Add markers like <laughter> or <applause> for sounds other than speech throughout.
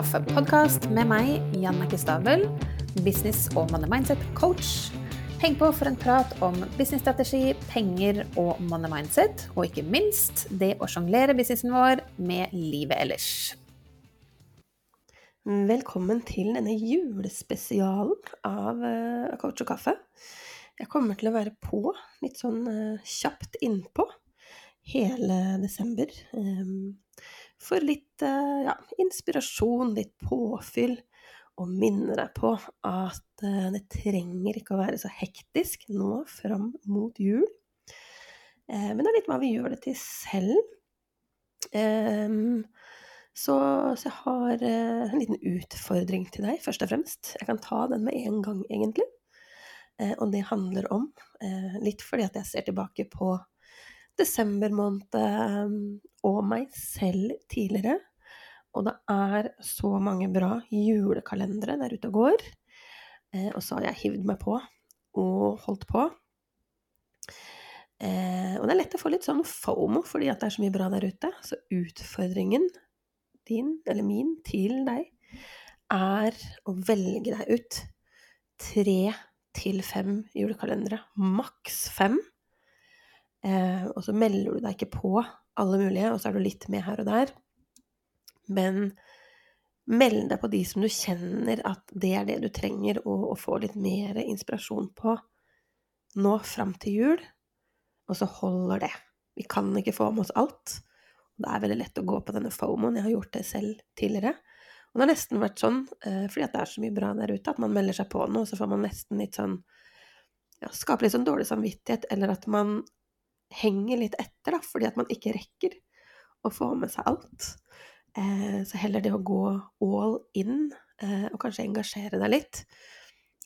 kaffe-podkast med meg, Janne Stabel, business- og money mindset-coach. Heng på for en prat om businessstrategi, penger og money mindset, og ikke minst det å sjonglere businessen vår med livet ellers. Velkommen til denne julespesialen av uh, Coach og kaffe. Jeg kommer til å være på, litt sånn uh, kjapt innpå, hele desember. For litt uh, ja, inspirasjon, litt påfyll, og minne deg på at det trenger ikke å være så hektisk nå fram mot jul. men det er litt hva vi gjør det til selv. Um, så, så, jeg har en liten utfordring til deg, først og fremst. Jeg kan ta den med en gang, egentlig. Og det handler om, litt fordi at jeg ser tilbake på desember måned og meg selv tidligere. Og det er så mange bra julekalendere der ute og går. og så har jeg hivd meg på og holdt på. og det er lett å få litt sånn fomo fordi at det er så mye bra der ute. Så utfordringen din, eller min, til deg, er å velge deg ut tre til fem julekalendere. Maks fem. Eh, og så melder du deg ikke på alle mulige, og så er du litt med her og der. Men meld deg på de som du kjenner at det er det du trenger å, å få litt mer inspirasjon på nå fram til jul, og så holder det. Vi kan ikke få med oss alt. Det er veldig lett å gå på denne fomoen. Jeg har gjort det selv tidligere. Og det har nesten vært sånn, eh, fordi det er så mye bra der ute, at man melder seg på noe, så får man nesten litt sånn ja, Skaper litt sånn dårlig samvittighet, eller at man henger litt etter, da, fordi at man ikke rekker å få med seg alt. Eh, så heller det å gå all in, eh, og kanskje engasjere deg litt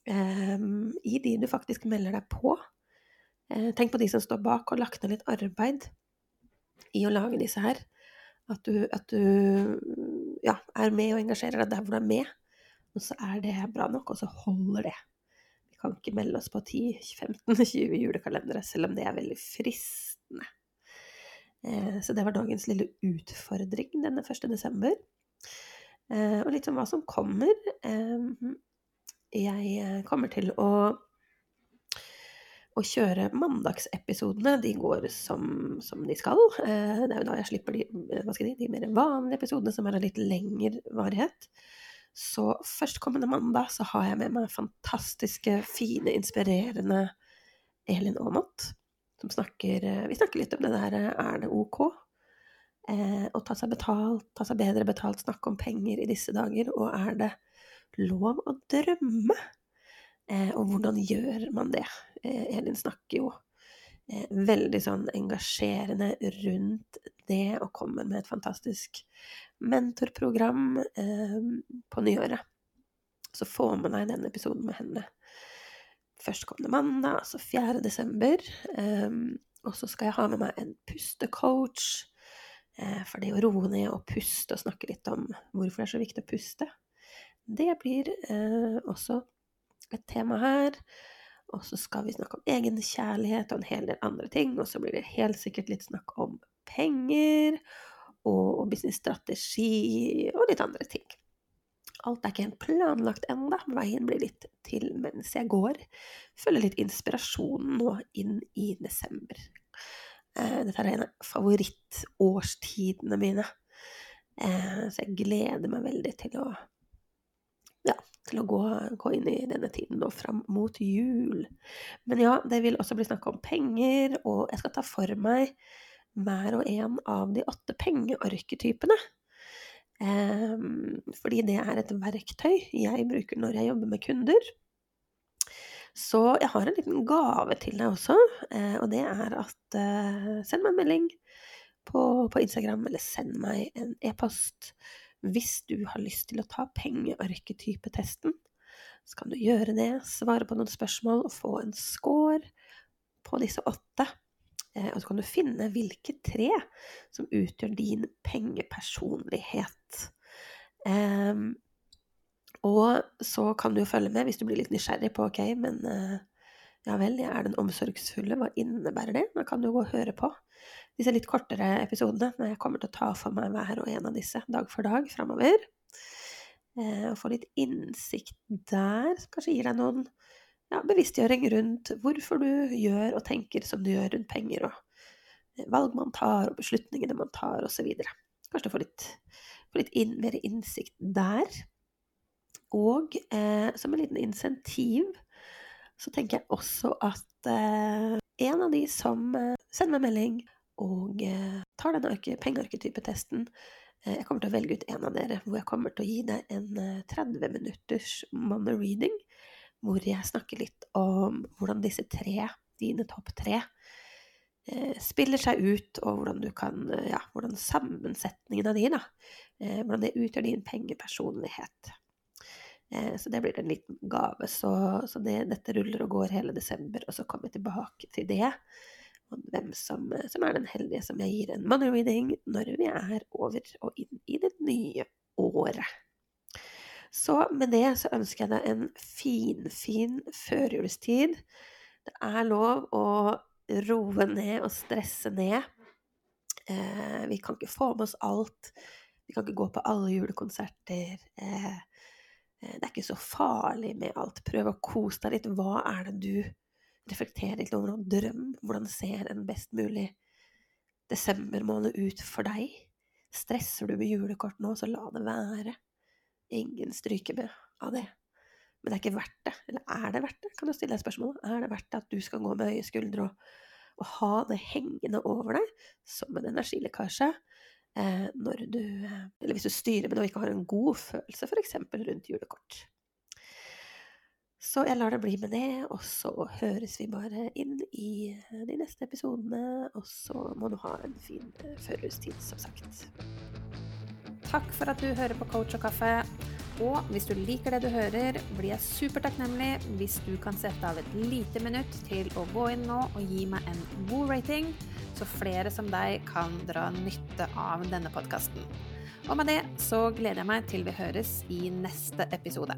eh, i de du faktisk melder deg på. Eh, tenk på de som står bak og lagt ned litt arbeid i å lage disse her. At du, at du ja, er med og engasjerer deg der hvor du er med. Og så er det bra nok, og så holder det. Kan ikke melde oss på 10-15-20 <laughs> julekalendere, selv om det er veldig fristende. Eh, så det var dagens lille utfordring denne 1. desember. Eh, og litt om hva som kommer. Eh, jeg kommer til å å kjøre mandagsepisodene. De går som, som, de skal. Det er jo da jeg slipper de, de, de mer vanlige episodene som er av litt lengre varighet. Så førstkommende mandag så har jeg med meg fantastiske, fine, inspirerende Elin Aamodt. Som snakker eh, Vi snakker litt om det der er det ok? Eh, å ta seg betalt, ta seg bedre betalt, snakke om penger i disse dager. Og er det lov å drømme? Eh, og hvordan gjør man det? Eh, Elin snakker jo eh, veldig sånn engasjerende rundt det, og kommer med et fantastisk mentorprogram eh, på nyåret. Så får man deg denne episoden med henne førstkommende mandag, altså 4. desember. Eh, og så skal jeg ha med meg en pustecoach. Eh, for det å roe ned og puste og snakke litt om hvorfor det er så viktig å puste, det blir også et tema her. Og så skal vi snakke om egenkjærlighet og en hel del andre ting. Og så blir det helt sikkert litt snakk om penger og businessstrategi og litt andre ting. Alt er ikke helt planlagt ennå. Veien blir litt til mens jeg går. Følger litt inspirasjon nå inn i desember. Eh, dette er en av favorittårstidene mine. Eh, så jeg gleder meg veldig til å ja, til å gå, gå, inn i denne tiden og fram mot jul. Men ja, det vil også bli snakk om penger, og jeg skal ta for meg hver og en av de åtte pengearketypene. Um, fordi det er et verktøy jeg bruker når jeg jobber med kunder. Så jeg har en liten gave til deg også, uh, og det er at uh, send meg en melding på, på Instagram, eller send meg en e-post hvis du har lyst til å ta pengearketypetesten, så kan du gjøre det, svare på noen spørsmål og få en score på disse åtte. Eh, og så kan du finne hvilke tre som utgjør din pengepersonlighet. Um, og så kan du jo følge med hvis du blir litt nysgjerrig på ok, men uh, ja vel, jeg er den omsorgsfulle, hva innebærer det? Da kan du gå og høre på disse litt kortere episodene, når jeg kommer til å ta for meg hver og en av disse dag for dag framover. Eh, og få litt innsikt der, som kanskje gir deg noen ja, bevisstgjøring rundt hvorfor du gjør og tenker som du gjør rundt penger, og valg man tar, og beslutningene man tar, osv. Kanskje du får litt, får litt inn, mer innsikt der. Og eh, som en liten insentiv så tenker jeg også at eh, en av de som eh, sender meg melding og eh, tar denne pengearketypetesten, eh, jeg kommer til å velge ut en av dere, hvor jeg kommer til å gi deg en 30 eh, minutters money reading hvor jeg snakker litt om hvordan disse tre, dine topp tre, spiller seg ut, og hvordan du kan Ja, hvordan sammensetningen av de, da. Hvordan det utgjør din pengepersonlighet. Så det blir en liten gave. Så, så det, dette ruller og går hele desember, og så kommer jeg tilbake til det. Hvem som, som er den heldige som jeg gir en money reading når vi er over og inn i det nye året. Så med det så ønsker jeg deg en finfin fin førjulstid. Det er lov å roe ned og stresse ned. Eh, vi kan ikke få med oss alt. Vi kan ikke gå på alle julekonserter. Eh, eh, det er ikke så farlig med alt. Prøv å kose deg litt. Hva er det du reflekterer litt over? Noen drøm? Hvordan ser en best mulig desembermåned ut for deg? Stresser du med julekort nå, så la det være. Ingen stryker med av det. Men det er ikke verdt det. Eller er det verdt det, kan du stille deg spørsmålet. Er det verdt det at du skal gå med høye skuldre og, og ha det hengende over deg som en energilekkasje? Eh, når du eh, Eller hvis du styrer med det og ikke har en god følelse, f.eks. rundt julekort. Så jeg lar det bli med det, og så høres vi bare inn i de neste episodene. Og så må du ha en fin eh, førjulstid, som sagt. Takk for at du hører på Coach og kaffe. Og hvis du liker det du hører, blir jeg supertakknemlig hvis du kan sette av et lite minutt til å gå inn nå og gi meg en god rating, så flere som deg kan dra nytte av denne podkasten. Og med det så gleder jeg meg til vi høres i neste episode.